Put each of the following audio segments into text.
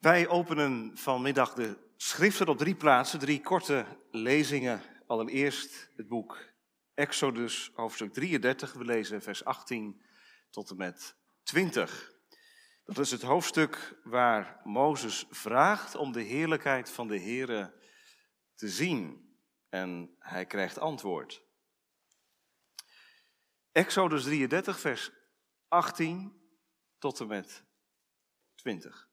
Wij openen vanmiddag de schriften op drie plaatsen, drie korte lezingen. Allereerst het boek Exodus, hoofdstuk 33. We lezen vers 18 tot en met 20. Dat is het hoofdstuk waar Mozes vraagt om de heerlijkheid van de Here te zien. En hij krijgt antwoord. Exodus 33, vers 18 tot en met 20.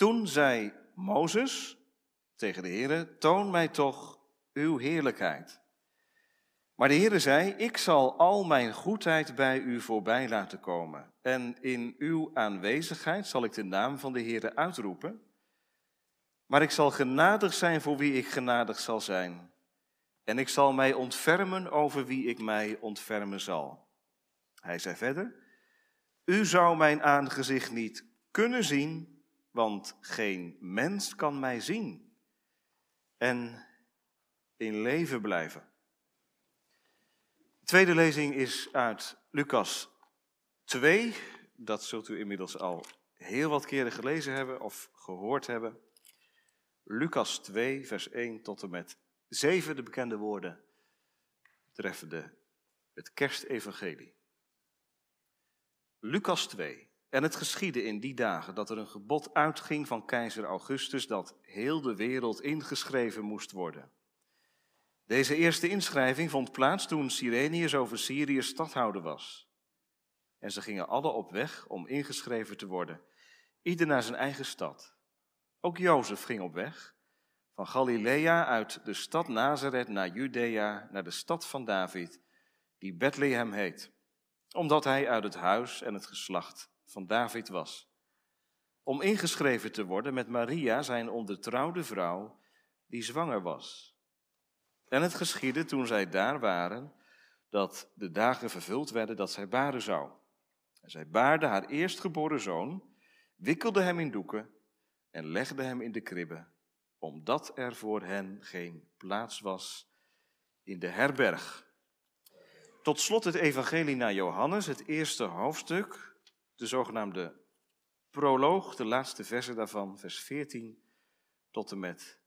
Toen zei Mozes tegen de Heere, toon mij toch uw heerlijkheid. Maar de Heere zei, ik zal al mijn goedheid bij u voorbij laten komen. En in uw aanwezigheid zal ik de naam van de Heere uitroepen. Maar ik zal genadig zijn voor wie ik genadig zal zijn. En ik zal mij ontfermen over wie ik mij ontfermen zal. Hij zei verder, u zou mijn aangezicht niet kunnen zien, want geen mens kan mij zien en in leven blijven. De tweede lezing is uit Lucas 2. Dat zult u inmiddels al heel wat keren gelezen hebben of gehoord hebben. Lucas 2, vers 1 tot en met 7, de bekende woorden treffende het kerstevangelie. Lucas 2. En het geschiedde in die dagen dat er een gebod uitging van keizer Augustus dat heel de wereld ingeschreven moest worden. Deze eerste inschrijving vond plaats toen Sirenius over Syrië stadhouder was. En ze gingen alle op weg om ingeschreven te worden, ieder naar zijn eigen stad. Ook Jozef ging op weg, van Galilea uit de stad Nazareth naar Judea, naar de stad van David, die Bethlehem heet, omdat hij uit het huis en het geslacht van David was. Om ingeschreven te worden met Maria, zijn ondertrouwde vrouw, die zwanger was. En het geschiedde toen zij daar waren, dat de dagen vervuld werden dat zij baren zou. En zij baarde haar eerstgeboren zoon, wikkelde hem in doeken en legde hem in de kribbe, omdat er voor hen geen plaats was in de herberg. Tot slot het evangelie naar Johannes, het eerste hoofdstuk, de zogenaamde proloog, de laatste versen daarvan, vers 14 tot en met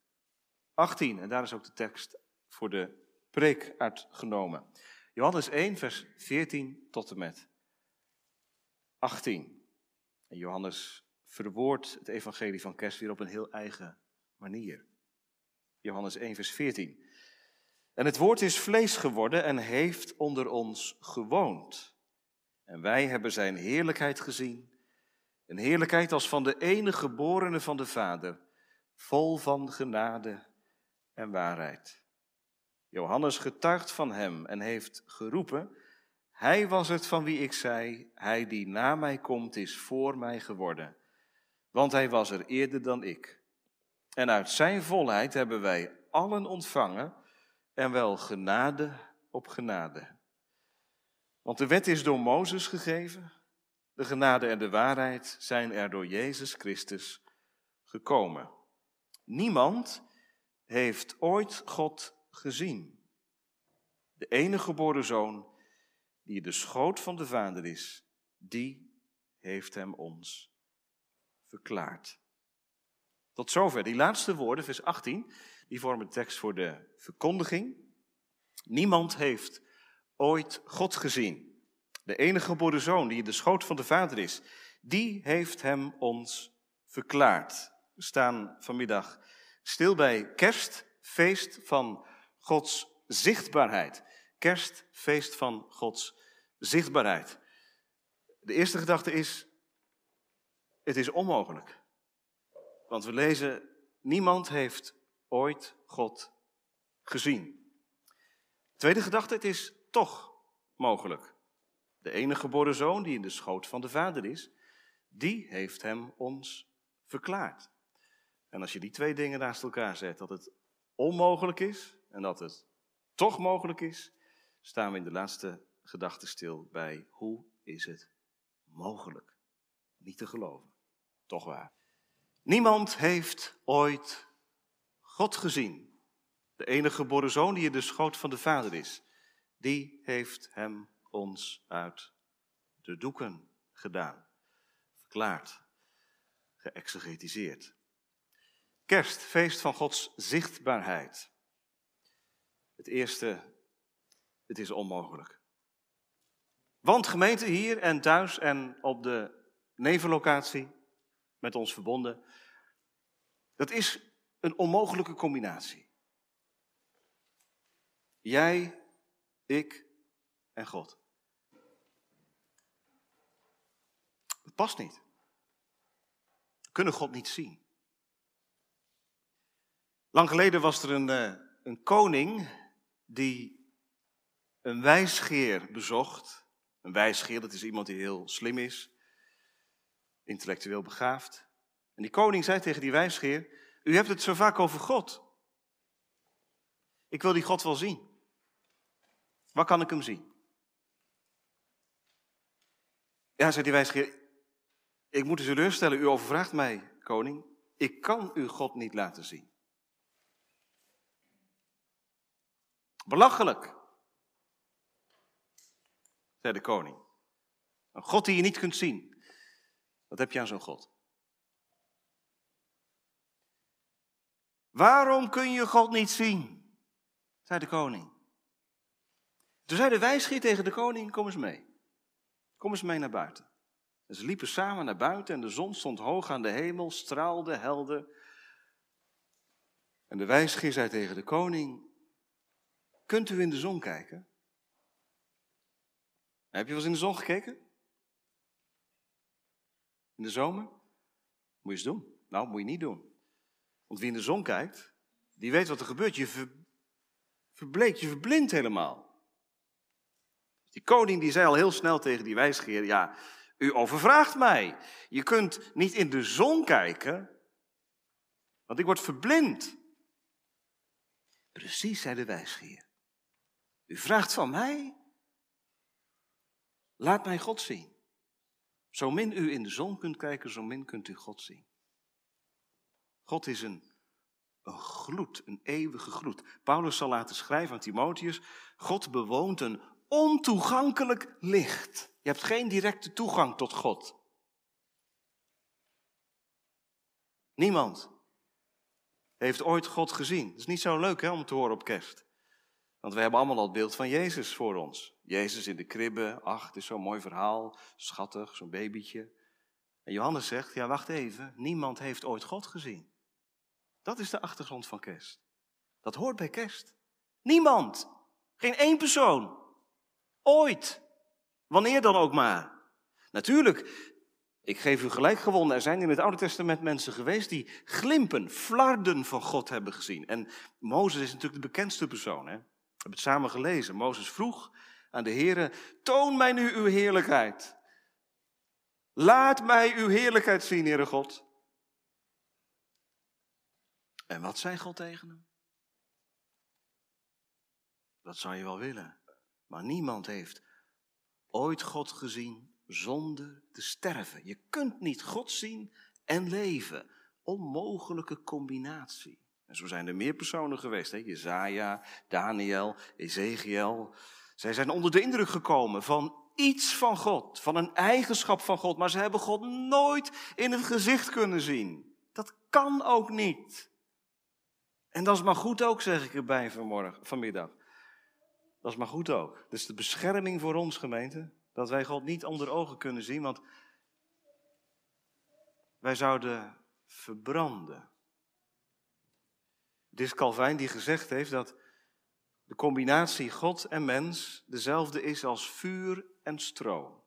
18. En daar is ook de tekst voor de preek uitgenomen. Johannes 1, vers 14 tot en met 18. En Johannes verwoordt het evangelie van kerst weer op een heel eigen manier. Johannes 1, vers 14. En het woord is vlees geworden en heeft onder ons gewoond. En wij hebben zijn heerlijkheid gezien. Een heerlijkheid als van de enige geborene van de Vader, vol van genade en waarheid. Johannes getuigt van hem en heeft geroepen, hij was het van wie ik zei, hij die na mij komt is voor mij geworden, want hij was er eerder dan ik. En uit zijn volheid hebben wij allen ontvangen en wel genade op genade. Want de wet is door Mozes gegeven, de genade en de waarheid zijn er door Jezus Christus gekomen. Niemand heeft ooit God gezien. De enige geboren zoon, die de schoot van de Vader is, die heeft hem ons verklaard. Tot zover. Die laatste woorden, vers 18, die vormen de tekst voor de verkondiging. Niemand heeft ooit God gezien. De enige geboren zoon die in de schoot van de Vader is, die heeft hem ons verklaard. We staan vanmiddag stil bij kerstfeest van Gods zichtbaarheid. Kerstfeest van Gods zichtbaarheid. De eerste gedachte is, het is onmogelijk. Want we lezen, niemand heeft ooit God gezien. Tweede gedachte, het is toch mogelijk. De enige geboren zoon die in de schoot van de Vader is, die heeft hem ons verklaard. En als je die twee dingen naast elkaar zet, dat het onmogelijk is en dat het toch mogelijk is, staan we in de laatste gedachte stil bij hoe is het mogelijk? Niet te geloven. Toch waar. Niemand heeft ooit God gezien. De enige geboren zoon die in de schoot van de Vader is die heeft hem ons uit de doeken gedaan, verklaard, geëxegetiseerd. Kerst, feest van Gods zichtbaarheid. Het eerste, het is onmogelijk. Want gemeente hier en thuis en op de nevenlocatie met ons verbonden, dat is een onmogelijke combinatie. Jij, ik en God. Het past niet. We kunnen God niet zien. Lang geleden was er een, eh, een koning die een wijsgeer bezocht. Een wijsgeer, dat is iemand die heel slim is, intellectueel begaafd. En die koning zei tegen die wijsgeer, u hebt het zo vaak over God. Ik wil die God wel zien. Waar kan ik hem zien? Ja, zei die wijsgeer, ik moet u teleurstellen, u overvraagt mij, koning. Ik kan u God niet laten zien. Belachelijk, zei de koning. Een God die je niet kunt zien. Wat heb je aan zo'n God? Waarom kun je God niet zien? zei de koning. Toen zei de wijsgeer tegen de koning, kom eens mee. Kom eens mee naar buiten. En ze liepen samen naar buiten en de zon stond hoog aan de hemel, straalde helder. En de wijsgeer zei tegen de koning, kunt u in de zon kijken? Heb je wel eens in de zon gekeken? In de zomer? Moet je eens doen. Nou, moet je niet doen. Want wie in de zon kijkt, die weet wat er gebeurt. Je ver, verbleekt, je verblindt helemaal. Die koning die zei al heel snel tegen die wijsgeer, ja, u overvraagt mij. Je kunt niet in de zon kijken, want ik word verblind. Precies, zei de wijsgeer. U vraagt van mij? Laat mij God zien. Zo min u in de zon kunt kijken, zo min kunt u God zien. God is een, een gloed, een eeuwige gloed. Paulus zal laten schrijven aan Timotheus, God bewoont een ontoegankelijk licht. Je hebt geen directe toegang tot God. Niemand heeft ooit God gezien. Dat is niet zo leuk hè, om te horen op kerst. Want we hebben allemaal al het beeld van Jezus voor ons. Jezus in de kribbe, ach, het is zo'n mooi verhaal, schattig, zo'n babytje. En Johannes zegt, ja wacht even, niemand heeft ooit God gezien. Dat is de achtergrond van kerst. Dat hoort bij kerst. Niemand. Geen één persoon. Ooit. Wanneer dan ook maar. Natuurlijk, ik geef u gelijk gewonnen. Er zijn in het Oude Testament mensen geweest die glimpen, flarden van God hebben gezien. En Mozes is natuurlijk de bekendste persoon. Hè? We hebben het samen gelezen. Mozes vroeg aan de Heer: Toon mij nu uw heerlijkheid. Laat mij uw heerlijkheid zien, Heere God. En wat zei God tegen hem? Dat zou je wel willen. Maar niemand heeft ooit God gezien zonder te sterven. Je kunt niet God zien en leven. Onmogelijke combinatie. En zo zijn er meer personen geweest. Hè? Jezaja, Daniel, Ezekiel. Zij zijn onder de indruk gekomen van iets van God, van een eigenschap van God, maar ze hebben God nooit in het gezicht kunnen zien. Dat kan ook niet. En dat is maar goed ook, zeg ik erbij vanmorgen, vanmiddag. Dat is maar goed ook. Dus de bescherming voor ons, gemeente, dat wij God niet onder ogen kunnen zien, want wij zouden verbranden. Het is Calvijn die gezegd heeft dat de combinatie God en mens dezelfde is als vuur en stro.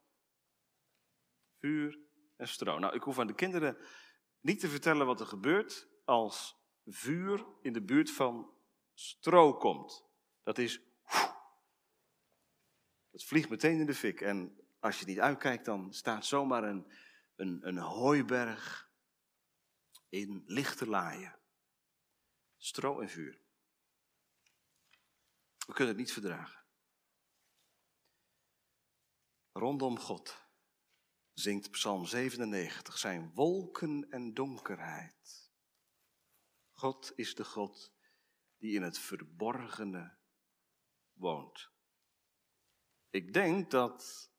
Vuur en stro. Nou, ik hoef aan de kinderen niet te vertellen wat er gebeurt als vuur in de buurt van stro komt. Dat is. Het vliegt meteen in de fik. En als je niet uitkijkt, dan staat zomaar een, een, een hooiberg in lichte laaien. Stro en vuur. We kunnen het niet verdragen. Rondom God zingt Psalm 97 zijn wolken en donkerheid. God is de God die in het verborgene woont. Ik denk dat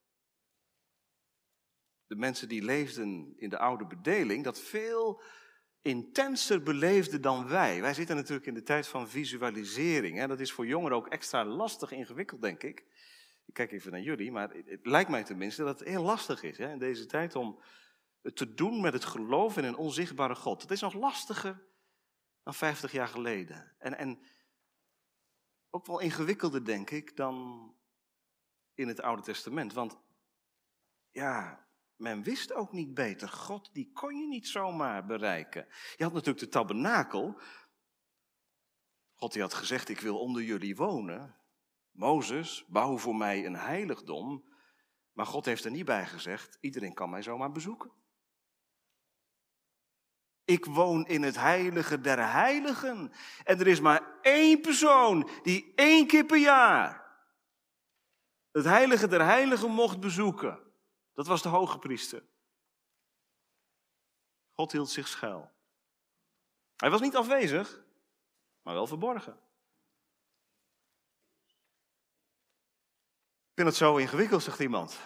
de mensen die leefden in de oude bedeling, dat veel intenser beleefden dan wij. Wij zitten natuurlijk in de tijd van visualisering. Hè? Dat is voor jongeren ook extra lastig ingewikkeld, denk ik. Ik kijk even naar jullie, maar het, lijkt mij tenminste dat het heel lastig is hè, in deze tijd om het te doen met het geloof in een onzichtbare God. Dat is nog lastiger dan 50 jaar geleden. En, en ook wel ingewikkelder, denk ik, dan in het Oude Testament. Want ja, men wist ook niet beter. God, die kon je niet zomaar bereiken. Je had natuurlijk de tabernakel. God die had gezegd, ik wil onder jullie wonen. Mozes, bouw voor mij een heiligdom. Maar God heeft er niet bij gezegd, iedereen kan mij zomaar bezoeken. Ik woon in het heilige der heiligen. En er is maar één persoon die één keer per jaar het heilige der heiligen mocht bezoeken. Dat was de hoge priester. God hield zich schuil. Hij was niet afwezig, maar wel verborgen. Ik vind het zo ingewikkeld, zegt iemand.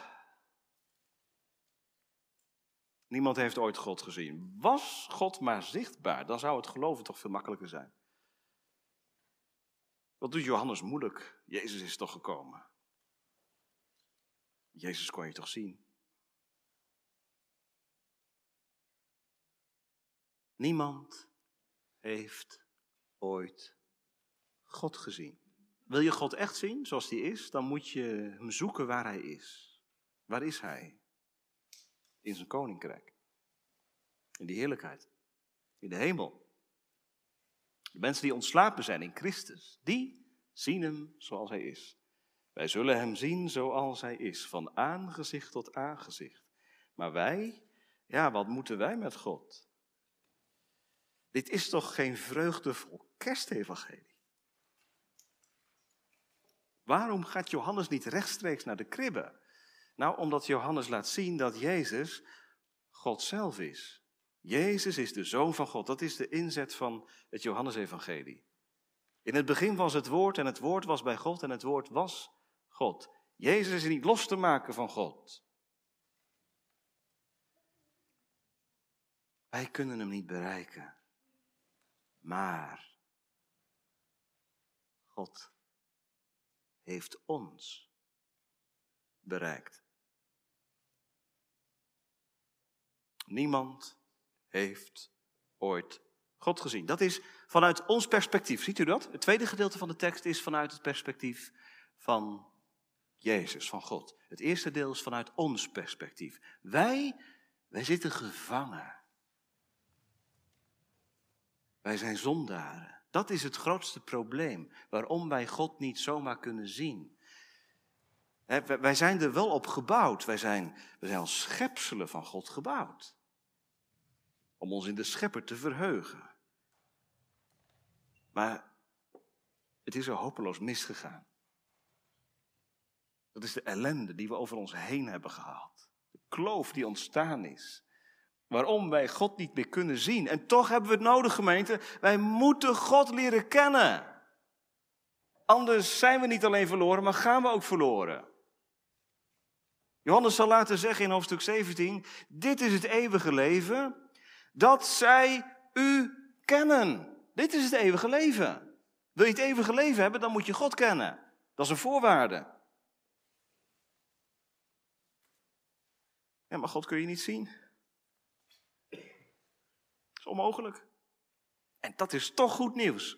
Niemand heeft ooit God gezien. Was God maar zichtbaar, dan zou het geloven toch veel makkelijker zijn. Wat doet Johannes moeilijk? Jezus is toch gekomen. Jezus kon je toch zien? Niemand heeft ooit God gezien. Wil je God echt zien zoals hij is, dan moet je hem zoeken waar hij is. Waar is hij? In zijn koninkrijk. In die heerlijkheid. In de hemel. De mensen die ontslapen zijn in Christus, die zien hem zoals hij is. Wij zullen hem zien zoals hij is, van aangezicht tot aangezicht. Maar wij, ja, wat moeten wij met God? Dit is toch geen vreugdevol kerstevangelie? Waarom gaat Johannes niet rechtstreeks naar de kribbe? Nou, omdat Johannes laat zien dat Jezus God zelf is. Jezus is de Zoon van God. Dat is de inzet van het Johannesevangelie. In het begin was het woord en het woord was bij God en het woord was God. Jezus is niet los te maken van God. Wij kunnen hem niet bereiken. Maar God heeft ons bereikt. Niemand heeft ooit God gezien. Dat is vanuit ons perspectief. Ziet u dat? Het tweede gedeelte van de tekst is vanuit het perspectief van Jezus, van God. Het eerste deel is vanuit ons perspectief. Wij, wij zitten gevangen. Wij zijn zondaren. Dat is het grootste probleem waarom wij God niet zomaar kunnen zien. wij zijn er wel op gebouwd. Wij zijn, wij zijn als schepselen van God gebouwd. Om ons in de schepper te verheugen. Maar het is er hopeloos misgegaan. Dat is de ellende die we over ons heen hebben gehaald. De kloof die ontstaan is. Waarom wij God niet meer kunnen zien. En toch hebben we het nodig, gemeente. Wij moeten God leren kennen. Anders zijn we niet alleen verloren, maar gaan we ook verloren. Johannes zal laten zeggen in hoofdstuk 17: Dit is het eeuwige leven, dat zij u kennen. Dit is het eeuwige leven. Wil je het eeuwige leven hebben, dan moet je God kennen. Dat is een voorwaarde. Ja, maar God kun je niet zien. Dat is onmogelijk. En dat is toch goed nieuws.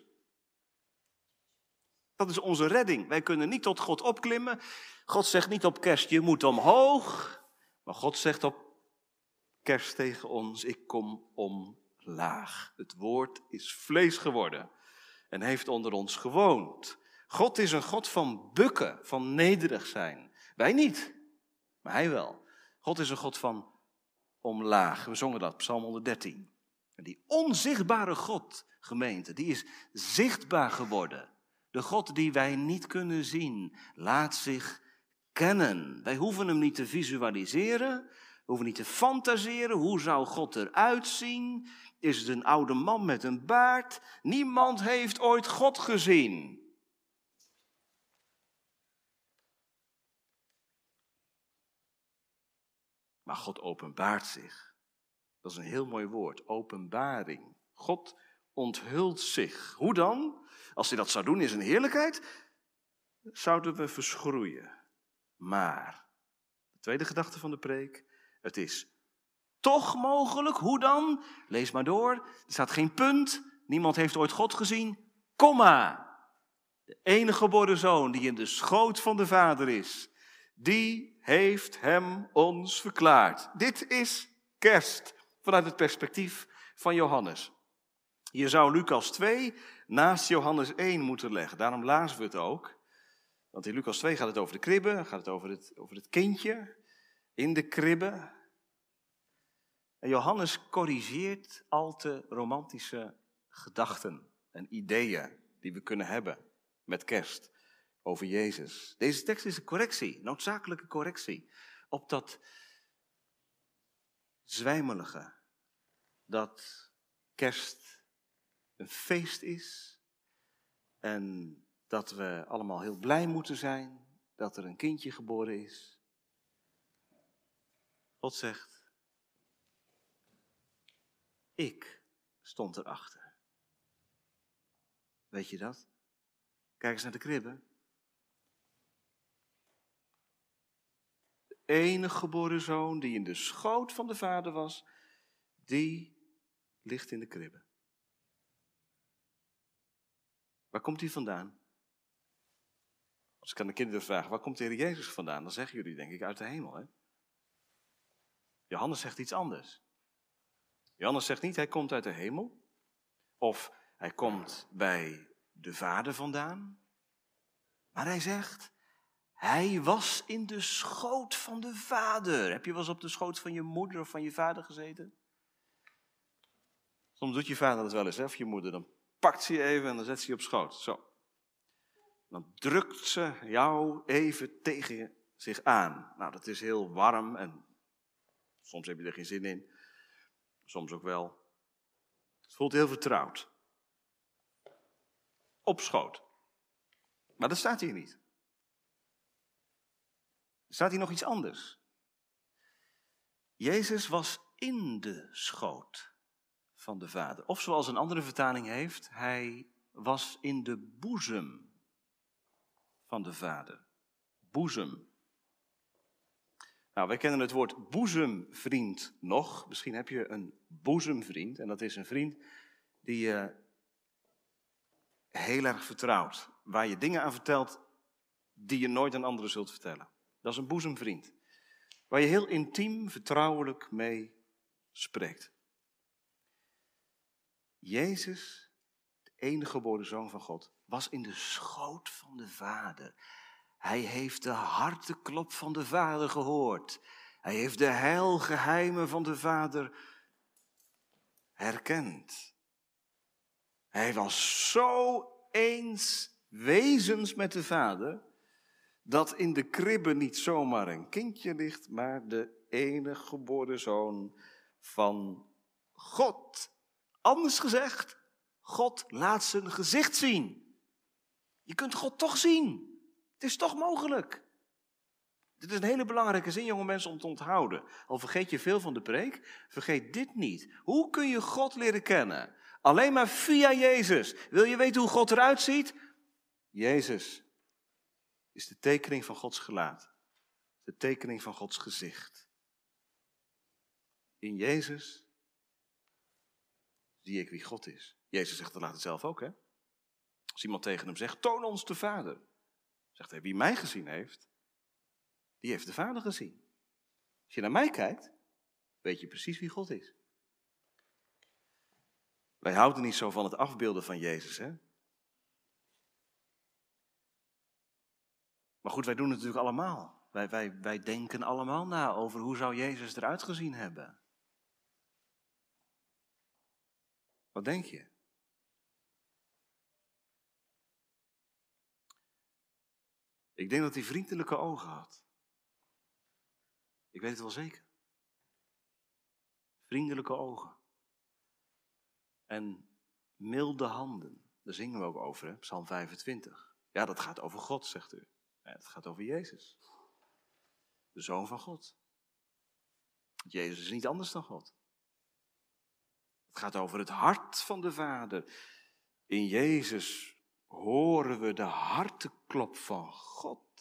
Dat is onze redding. Wij kunnen niet tot God opklimmen. God zegt niet op kerst, je moet omhoog. Maar God zegt op kerst tegen ons, ik kom omlaag. Het woord is vlees geworden en heeft onder ons gewoond. God is een God van bukken, van nederig zijn. Wij niet, maar hij wel. God is een God van omlaag. We zongen dat, Psalm 113. En die onzichtbare God, gemeente, die is zichtbaar geworden. De God die wij niet kunnen zien, laat zich kennen. Wij hoeven hem niet te visualiseren, we hoeven niet te fantaseren. Hoe zou God eruit zien? Is het een oude man met een baard? Niemand heeft ooit God gezien. Maar God openbaart zich. Dat is een heel mooi woord, openbaring. God onthult zich. Hoe dan? Als hij dat zou doen in zijn heerlijkheid, zouden we verschroeien. Maar, de tweede gedachte van de preek, het is toch mogelijk. Hoe dan? Lees maar door. Er staat geen punt. Niemand heeft ooit God gezien. Komma. De enige geboren zoon die in de schoot van de Vader is, die heeft hem ons verklaard. Dit is kerst vanuit het perspectief van Johannes. Je zou Lucas 2 naast Johannes 1 moeten leggen. Daarom lazen we het ook. Want in Lucas 2 gaat het over de kribbe, gaat het over het, over het kindje in de kribbe. En Johannes corrigeert al te romantische gedachten en ideeën die we kunnen hebben met kerst over Jezus. Deze tekst is een correctie, noodzakelijke correctie op dat zwijmelige, dat kerst een feest is en dat we allemaal heel blij moeten zijn dat er een kindje geboren is. God zegt, ik stond erachter. Weet je dat? Kijk eens naar de kribben. Enige geboren zoon die in de schoot van de vader was, die ligt in de kribbe. Waar komt hij vandaan? Als ik aan de kinderen vraag, waar komt de Heer Jezus vandaan? Dan zeggen jullie denk ik uit de hemel. Hè? Johannes zegt iets anders. Johannes zegt niet, hij komt uit de hemel. Of hij komt bij de Vader vandaan. Maar hij zegt, hij was in de schoot van de Vader. Heb je wel eens op de schoot van je moeder of van je vader gezeten? Soms doet je vader dat wel eens, hè, of je moeder. Dan pakt ze je even en dan zet ze je op schoot. Zo. Dan drukt ze jou even tegen zich aan. Nou, dat is heel warm en soms heb je er geen zin in. Soms ook wel. Het voelt heel vertrouwd. Op schoot. Maar dat staat hier niet. Staat hier nog iets anders. Jezus was in de schoot van de Vader. Of zoals een andere vertaling heeft, hij was in de boezem van de Vader. Boezem. Nou, wij kennen het woord boezemvriend nog. Misschien heb je een boezemvriend. En dat is een vriend die je heel erg vertrouwt. Waar je dingen aan vertelt die je nooit aan anderen zult vertellen. Dat is een boezemvriend. Waar je heel intiem, vertrouwelijk mee spreekt. Jezus, de enige geboren zoon van God, was in de schoot van de Vader. Hij heeft de harteklop van de Vader gehoord. Hij heeft de heilgeheimen van de Vader herkend. Hij was zo eens wezens met de Vader, dat in de kribbe niet zomaar een kindje ligt, maar de enige geboren zoon van God. Anders gezegd, God laat zijn gezicht zien. Je kunt God toch zien. Het is toch mogelijk. Dit is een hele belangrijke zin, jonge mensen, om te onthouden. Al vergeet je veel van de preek, vergeet dit niet. Hoe kun je God leren kennen? Alleen maar via Jezus. Wil je weten hoe God eruit ziet? Jezus is de tekening van Gods gelaat. De tekening van Gods gezicht. In Jezus zie ik wie God is. Jezus zegt dat laat het zelf ook, hè? Als iemand tegen hem zegt, toon ons de Vader. Zegt hij, wie mij gezien heeft, die heeft de Vader gezien. Als je naar mij kijkt, weet je precies wie God is. Wij houden niet zo van het afbeelden van Jezus, hè? Maar goed, wij doen het natuurlijk allemaal. Wij, wij, wij denken allemaal na over hoe zou Jezus eruit gezien hebben. Wat denk je? Ik denk dat hij vriendelijke ogen had. Ik weet het wel zeker. Vriendelijke ogen. En milde handen. Daar zingen we ook over, hè? Psalm 25. Ja, dat gaat over God, zegt u. Het gaat over Jezus. De Zoon van God. Jezus is niet anders dan God. Het gaat over het hart van de Vader. In Jezus horen we de harteklop van God.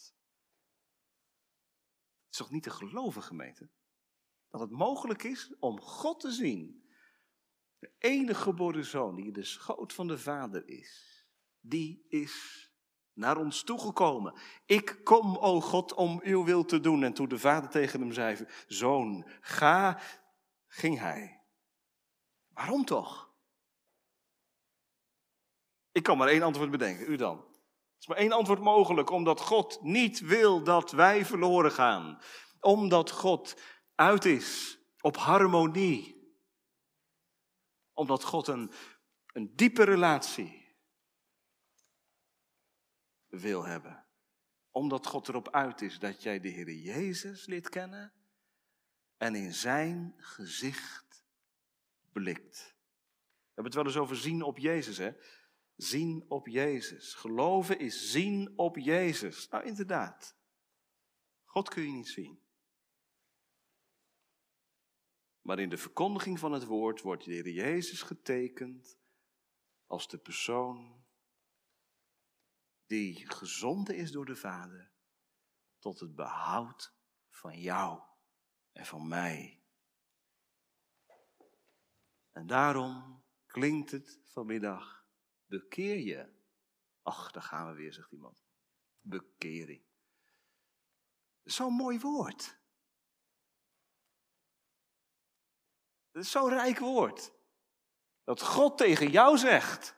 Het is toch niet te geloven, gemeente? Dat het mogelijk is om God te zien. De enige geboren zoon die in de schoot van de Vader is, die is naar ons toegekomen. Ik kom, o God, om uw wil te doen. En toen de vader tegen hem zei, zoon, ga, ging hij. Waarom toch? Ik kan maar één antwoord bedenken, u dan. Er is maar één antwoord mogelijk, omdat God niet wil dat wij verloren gaan. Omdat God uit is op harmonie. Omdat God een, een diepe relatie wil hebben. Omdat God erop uit is dat jij de Heer Jezus leert kennen en in zijn gezicht blikt. We hebben het wel eens over zien op Jezus, hè? Zien op Jezus. Geloven is zien op Jezus. Nou, inderdaad. God kun je niet zien. Maar in de verkondiging van het woord wordt de Heer Jezus getekend als de persoon die gezonden is door de Vader tot het behoud van jou en van mij. En daarom klinkt het vanmiddag, bekeer je. Ach, daar gaan we weer, zegt iemand. Bekering. Zo'n mooi woord. Het is zo'n rijk woord. Dat God tegen jou zegt,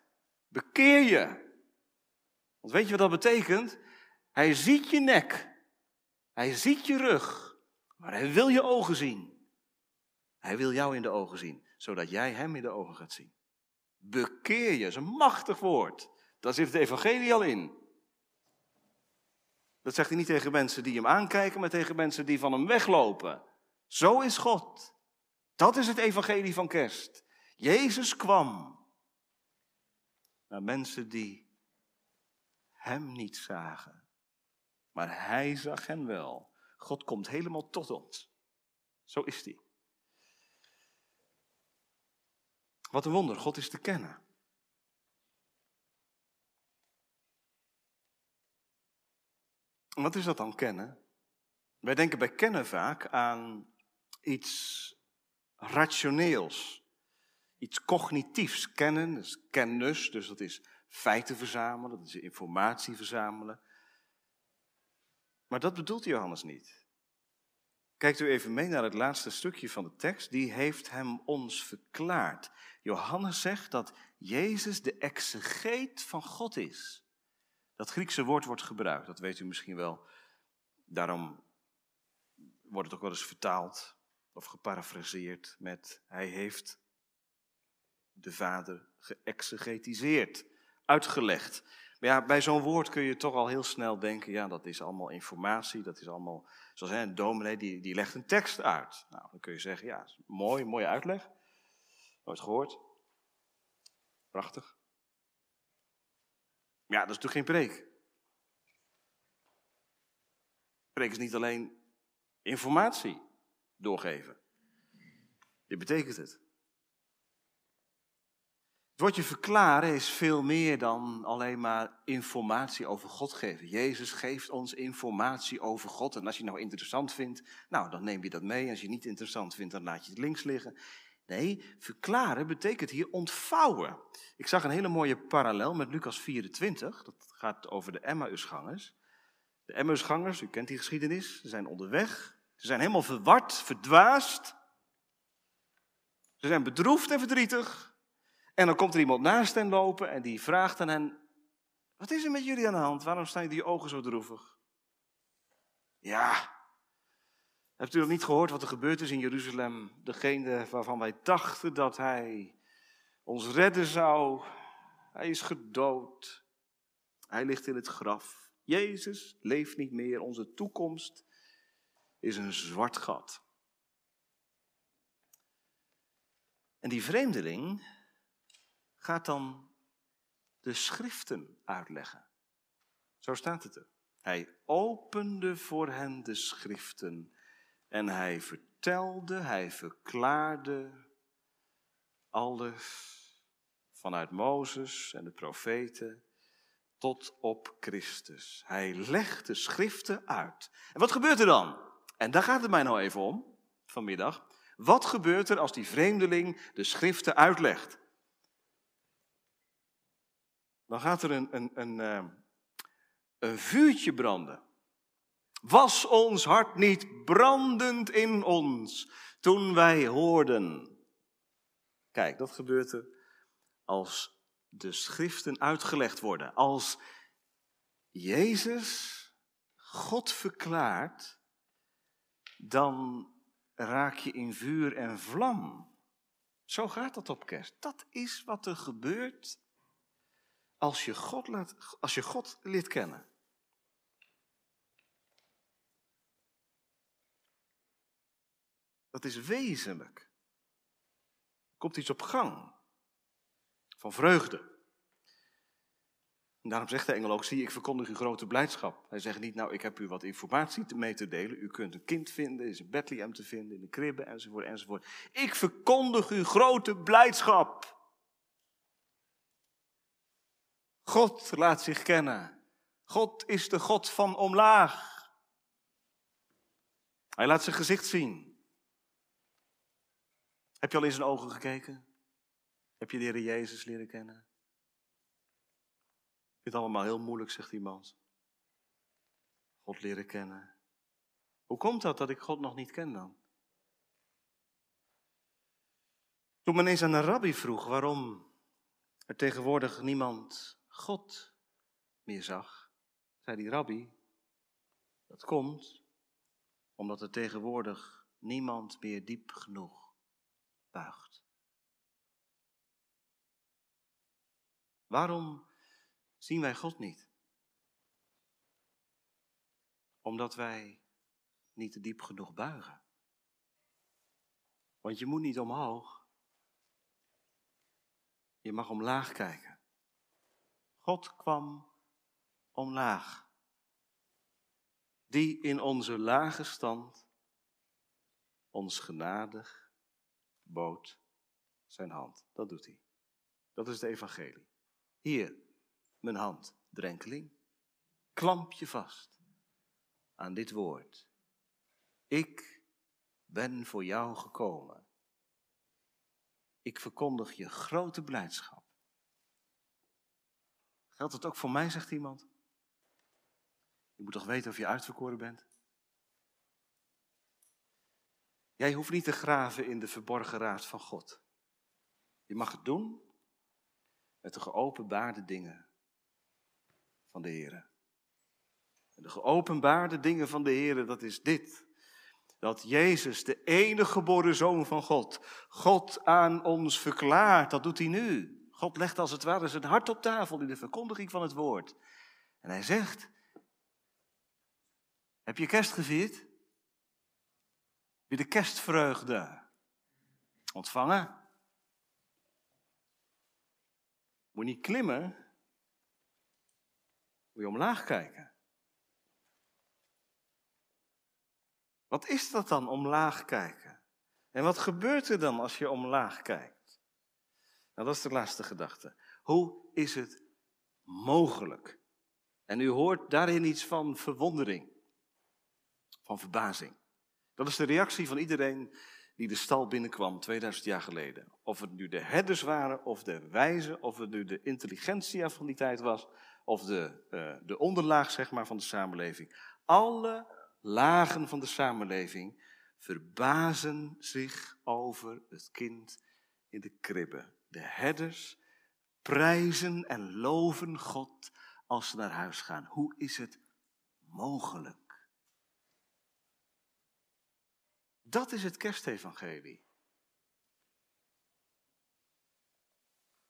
bekeer je. Want weet je wat dat betekent? Hij ziet je nek. Hij ziet je rug. Maar hij wil je ogen zien. Hij wil jou in de ogen zien, zodat jij hem in de ogen gaat zien. Bekeer je, dat is een machtig woord. Daar zit het evangelie al in. Dat zegt hij niet tegen mensen die hem aankijken, maar tegen mensen die van hem weglopen. Zo is God. Dat is het evangelie van kerst. Jezus kwam naar mensen die hem niet zagen. Maar hij zag hen wel. God komt helemaal tot ons. Zo is hij. Wat een wonder, God is te kennen. Wat is dat dan kennen? Wij denken bij kennen vaak aan iets rationeels, iets cognitiefs. Kennen, dus kennis, dus dat is feiten verzamelen, dat is informatie verzamelen. Maar dat bedoelt Johannes niet. Kijkt u even mee naar het laatste stukje van de tekst. Die heeft hem ons verklaard. Johannes zegt dat Jezus de exegeet van God is. Dat Griekse woord wordt gebruikt, dat weet u misschien wel. Daarom wordt het ook wel eens vertaald of geparafraseerd met hij heeft de Vader geëxegetiseerd, uitgelegd. Maar ja, bij zo'n woord kun je toch al heel snel denken, ja, dat is allemaal informatie, dat is allemaal, zoals hè, een dominee die, die legt een tekst uit. Nou, dan kun je zeggen, ja, mooi, mooie uitleg. Nooit gehoord. Prachtig. Ja, dat is natuurlijk geen preek. Preek is niet alleen informatie doorgeven. Dit betekent het. Woordje verklaren is veel meer dan alleen maar informatie over God geven. Jezus geeft ons informatie over God. En als je nou interessant vindt, nou, dan neem je dat mee. Als je niet interessant vindt, dan laat je het links liggen. Nee, verklaren betekent hier ontvouwen. Ik zag een hele mooie parallel met Lucas 24. Dat gaat over de Emmausgangers. De Emmausgangers, u kent die geschiedenis, ze zijn onderweg. Ze zijn helemaal verward, verdwaasd. Ze zijn bedroefd en verdrietig. En dan komt er iemand naast hen lopen en die vraagt aan hen: Wat is er met jullie aan de hand? Waarom staan die ogen zo droevig? Ja, hebt u nog niet gehoord wat er gebeurd is in Jeruzalem? Degene waarvan wij dachten dat hij ons redden zou, hij is gedood. Hij ligt in het graf. Jezus leeft niet meer. Onze toekomst is een zwart gat. En die vreemdeling gaat dan de schriften uitleggen. Zo staat het er. Hij opende voor hen de schriften en hij vertelde hij verklaarde alles vanuit Mozes en de profeten tot op Christus. Hij legt de schriften uit. En wat gebeurt er dan? En daar gaat het mij nou even om, vanmiddag. Wat gebeurt er als die vreemdeling de schriften uitlegt? Dan gaat er een, een, een, eh, een vuurtje branden. Was ons hart niet brandend in ons toen wij hoorden? Kijk, dat gebeurt er als de schriften uitgelegd worden. Als Jezus God verklaart, dan raak je in vuur en vlam. Zo gaat dat op kerst. Dat is wat er gebeurt als je God, laat, als je God leert kennen. Dat is wezenlijk. Er komt iets op gang van vreugde. Daarom zegt de engel ook, zie ik verkondig uw grote blijdschap. Hij zegt niet, nou ik heb u wat informatie mee te delen. U kunt een kind vinden, is in Bethlehem te vinden, in de kribbe enzovoort enzovoort. Ik verkondig uw grote blijdschap. God laat zich kennen. God is de God van omlaag. Hij laat zijn gezicht zien. Heb je al in zijn ogen gekeken? Heb je de Heer Jezus leren kennen? Het allemaal heel moeilijk, zegt iemand. God leren kennen. Hoe komt dat dat ik God nog niet ken dan? Toen men eens aan een rabbi vroeg waarom er tegenwoordig niemand God meer zag, zei die rabbi, dat komt omdat er tegenwoordig niemand meer diep genoeg buigt. Waarom zien wij God niet? Omdat wij niet diep genoeg buigen. Want je moet niet omhoog. Je mag omlaag kijken. God kwam omlaag. Die in onze lage stand ons genadig bood zijn hand. Dat doet hij. Dat is het evangelie. Hier, mijn hand, drenkeling. Klamp je vast aan dit woord. Ik ben voor jou gekomen. Ik verkondig je grote blijdschap. Geldt het ook voor mij, zegt iemand? Je moet toch weten of je uitverkoren bent? Jij hoeft niet te graven in de verborgen raad van God. Je mag het doen met de geopenbaarde dingen van de Heer. De geopenbaarde dingen van de Heer, dat is dit. Dat Jezus, de enige geboren zoon van God, God aan ons verklaart. Dat doet hij nu. God legt als het ware zijn hart op tafel in de verkondiging van het woord. En hij zegt, heb je kerst gevierd? Je de kerstvreugde ontvangen? Moet niet klimmen. Moet je omlaag kijken. Wat is dat dan, omlaag kijken? En wat gebeurt er dan als je omlaag kijkt? Nou, dat is de laatste gedachte. Hoe is het mogelijk? En u hoort daarin iets van verwondering, van verbazing. Dat is de reactie van iedereen die de stal binnenkwam 2000 jaar geleden. Of het nu de herders waren, of de wijzen, of het nu de intelligentia van die tijd was, of de, uh, de onderlaag zeg maar, van de samenleving. Alle lagen van de samenleving verbazen zich over het kind in de kribbe. De herders prijzen en loven God als ze naar huis gaan. Hoe is het mogelijk? Dat is het kerstevangelie.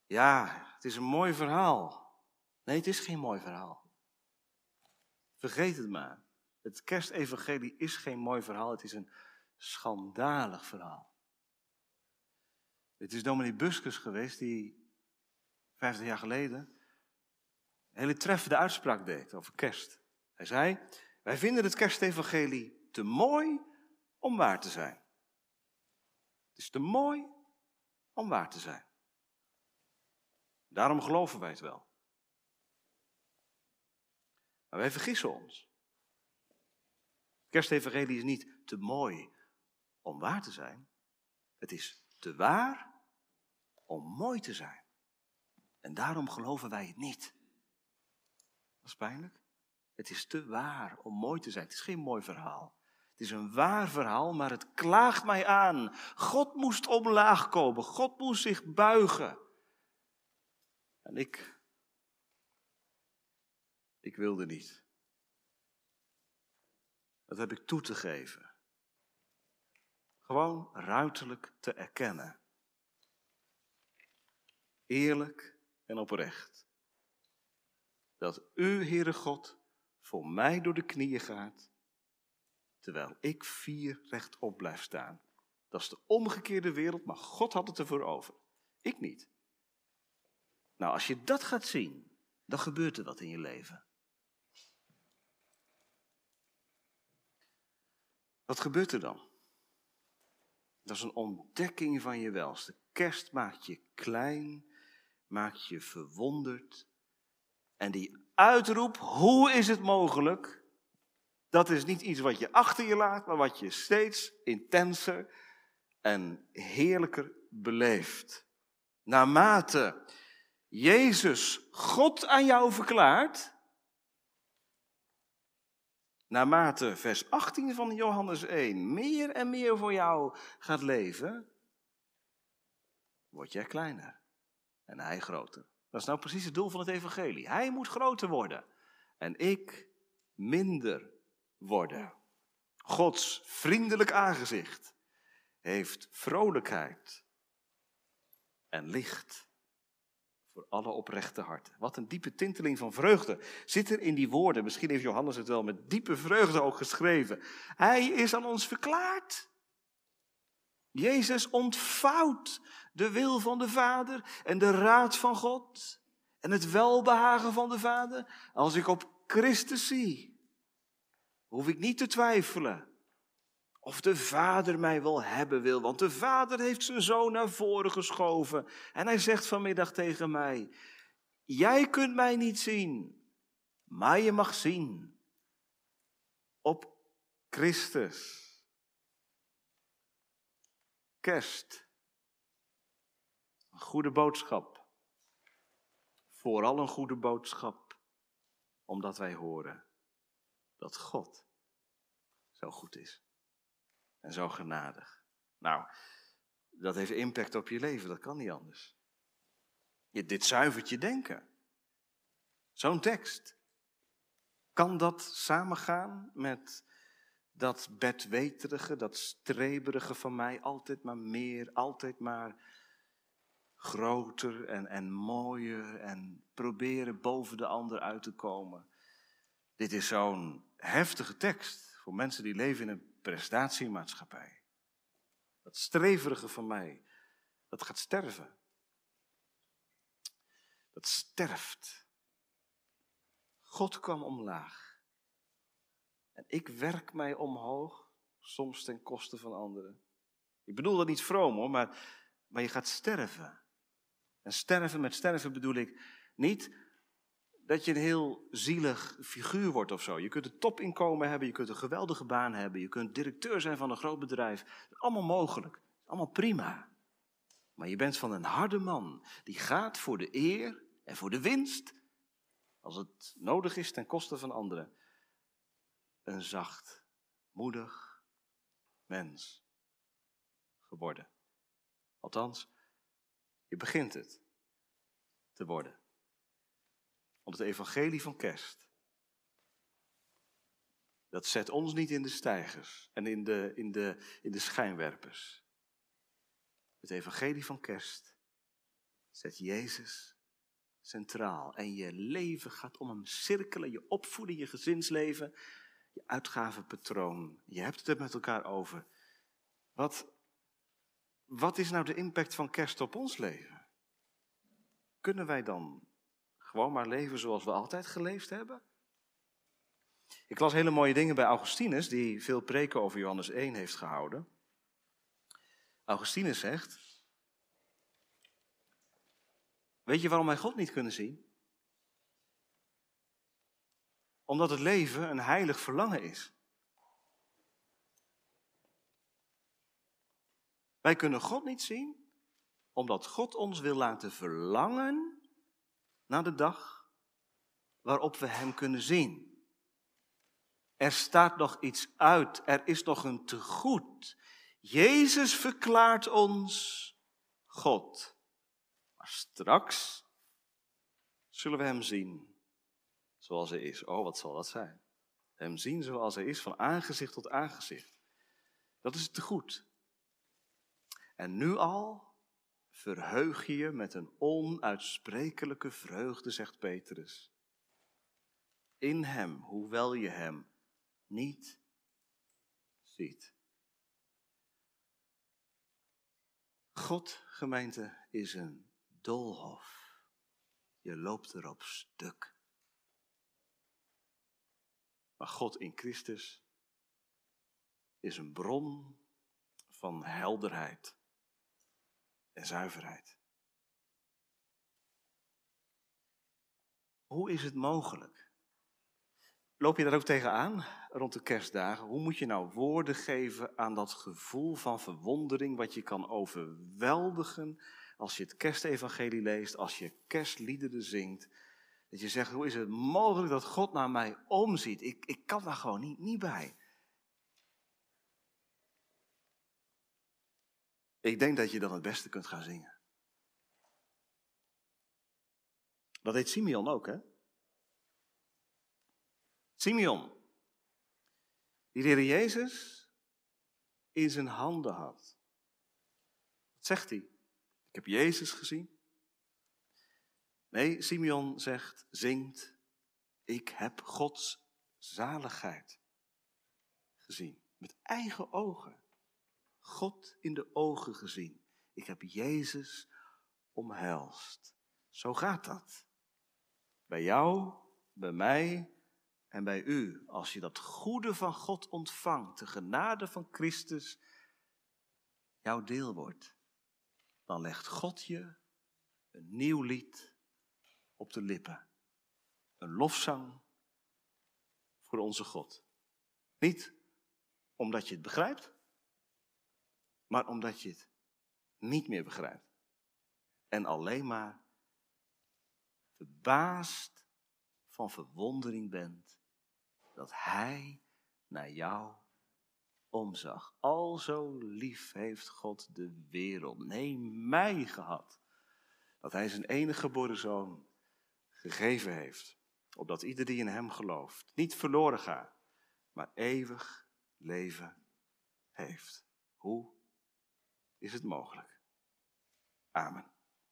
Ja, het is een mooi verhaal. Nee, het is geen mooi verhaal. Vergeet het maar. Het kerstevangelie is geen mooi verhaal, het is een schandalig verhaal. Het is dominee Buskus geweest die 50 jaar geleden een hele treffende uitspraak deed over kerst. Hij zei, wij vinden het kerstevangelie te mooi om waar te zijn. Het is te mooi om waar te zijn. Daarom geloven wij het wel. Maar wij vergissen ons. Kerstevangelie is niet te mooi om waar te zijn. Het is te waar om mooi te zijn. En daarom geloven wij het niet. Dat is pijnlijk. Het is te waar om mooi te zijn. Het is geen mooi verhaal. Het is een waar verhaal, maar het klaagt mij aan. God moest omlaag komen. God moest zich buigen. En ik, ik wilde niet. Dat heb ik toe te geven. Gewoon ruiterlijk te erkennen. Eerlijk en oprecht. Dat u, Heere God, voor mij door de knieën gaat, terwijl ik vier rechtop blijf staan. Dat is de omgekeerde wereld, maar God had het ervoor over. Ik niet. Nou, als je dat gaat zien, dan gebeurt er wat in je leven. Wat gebeurt er dan? Dat is een ontdekking van je welste. Kerst maakt je klein, maakt je verwonderd. En die uitroep, hoe is het mogelijk? Dat is niet iets wat je achter je laat, maar wat je steeds intenser en heerlijker beleeft. Naarmate Jezus God aan jou verklaart, naarmate vers 18 van Johannes 1 meer en meer voor jou gaat leven, word jij kleiner en hij groter. Dat is nou precies het doel van het evangelie. Hij moet groter worden en ik minder worden. Gods vriendelijk aangezicht heeft vrolijkheid en licht voor alle oprechte harten. Wat een diepe tinteling van vreugde zit er in die woorden. Misschien heeft Johannes het wel met diepe vreugde ook geschreven. Hij is aan ons verklaard. Jezus ontvouwt de wil van de Vader en de raad van God en het welbehagen van de Vader. Als ik op Christus zie, hoef ik niet te twijfelen of de vader mij wel hebben wil. Want de vader heeft zijn zoon naar voren geschoven. En hij zegt vanmiddag tegen mij: Jij kunt mij niet zien, maar je mag zien op Christus. Kerst. Een goede boodschap. Vooral een goede boodschap, omdat wij horen dat God zo goed is en zo genadig. Nou, dat heeft impact op je leven, dat kan niet anders. Je, dit zuivert je denken. Zo'n tekst. Kan dat samengaan met dat bedweterige, dat streberige van mij, altijd maar meer, altijd maar groter en, en mooier en proberen boven de ander uit te komen? Dit is zo'n heftige tekst voor mensen die leven in een prestatiemaatschappij. Dat streverige van mij, dat gaat sterven. Dat sterft. God kwam omlaag. En ik werk mij omhoog, soms ten koste van anderen. Ik bedoel dat niet vroom hoor, maar, maar je gaat sterven. En sterven, met sterven bedoel ik niet dat je een heel zielig figuur wordt of zo. Je kunt een topinkomen hebben, je kunt een geweldige baan hebben, je kunt directeur zijn van een groot bedrijf. Is allemaal mogelijk, allemaal prima. Maar je bent van een harde man die gaat voor de eer en voor de winst, als het nodig is ten koste van anderen. Een zacht, moedig mens geworden. Althans, je begint het te worden. Want het evangelie van kerst, dat zet ons niet in de stijgers en in de, in de, in de schijnwerpers. Het evangelie van kerst zet Jezus centraal. En je leven gaat om hem cirkelen, je opvoeding, je gezinsleven, je uitgavenpatroon. Je hebt het met elkaar over. Wat, wat is nou de impact van kerst op ons leven? Kunnen wij dan gewoon maar leven zoals we altijd geleefd hebben? Ik las hele mooie dingen bij Augustinus, die veel preken over Johannes 1 heeft gehouden. Augustinus zegt, weet je waarom wij God niet kunnen zien? Omdat het leven een heilig verlangen is. Wij kunnen God niet zien, omdat God ons wil laten verlangen naar de dag waarop we Hem kunnen zien. Er staat nog iets uit, er is nog een tegoed. Jezus verklaart ons God. Maar straks zullen we Hem zien zoals Hij is. Oh, wat zal dat zijn? Hem zien zoals Hij is, van aangezicht tot aangezicht. Dat is het tegoed. En nu al verheug je je met een onuitsprekelijke vreugde, zegt Petrus. In Hem, hoewel je Hem niet ziet. God, gemeente, is een doolhof. Je loopt erop stuk. Maar God in Christus is een bron van helderheid en zuiverheid. Hoe is het mogelijk? Loop je daar ook tegenaan rond de kerstdagen? Hoe moet je nou woorden geven aan dat gevoel van verwondering wat je kan overweldigen als je het kerstevangelie leest, als je kerstliederen zingt? Dat je zegt, hoe is het mogelijk dat God naar mij omziet? Ik, ik kan daar gewoon niet, niet bij. Ik denk dat je dan het beste kunt gaan zingen. Dat deed Simeon ook, hè? Simeon, die de Jezus in zijn handen had. Wat zegt hij? Ik heb Jezus gezien. Nee, Simeon zegt, zingt, ik heb Gods zaligheid gezien. Met eigen ogen. God in de ogen gezien. Ik heb Jezus omhelst. Zo gaat dat. Bij jou, bij mij en bij u. Als je dat goede van God ontvangt, de genade van Christus, jouw deel wordt, dan legt God je een nieuw lied op de lippen. Een lofzang voor onze God. Niet omdat je het begrijpt, maar omdat je het niet meer begrijpt. En alleen maar verbaasd van verwondering bent dat Hij naar jou omzag. Al zo lief heeft God de wereld, nee, mij gehad, dat Hij zijn enige geboren zoon gegeven heeft, opdat ieder die in Hem gelooft niet verloren gaat, maar eeuwig leven heeft. Hoe is het mogelijk. Amen.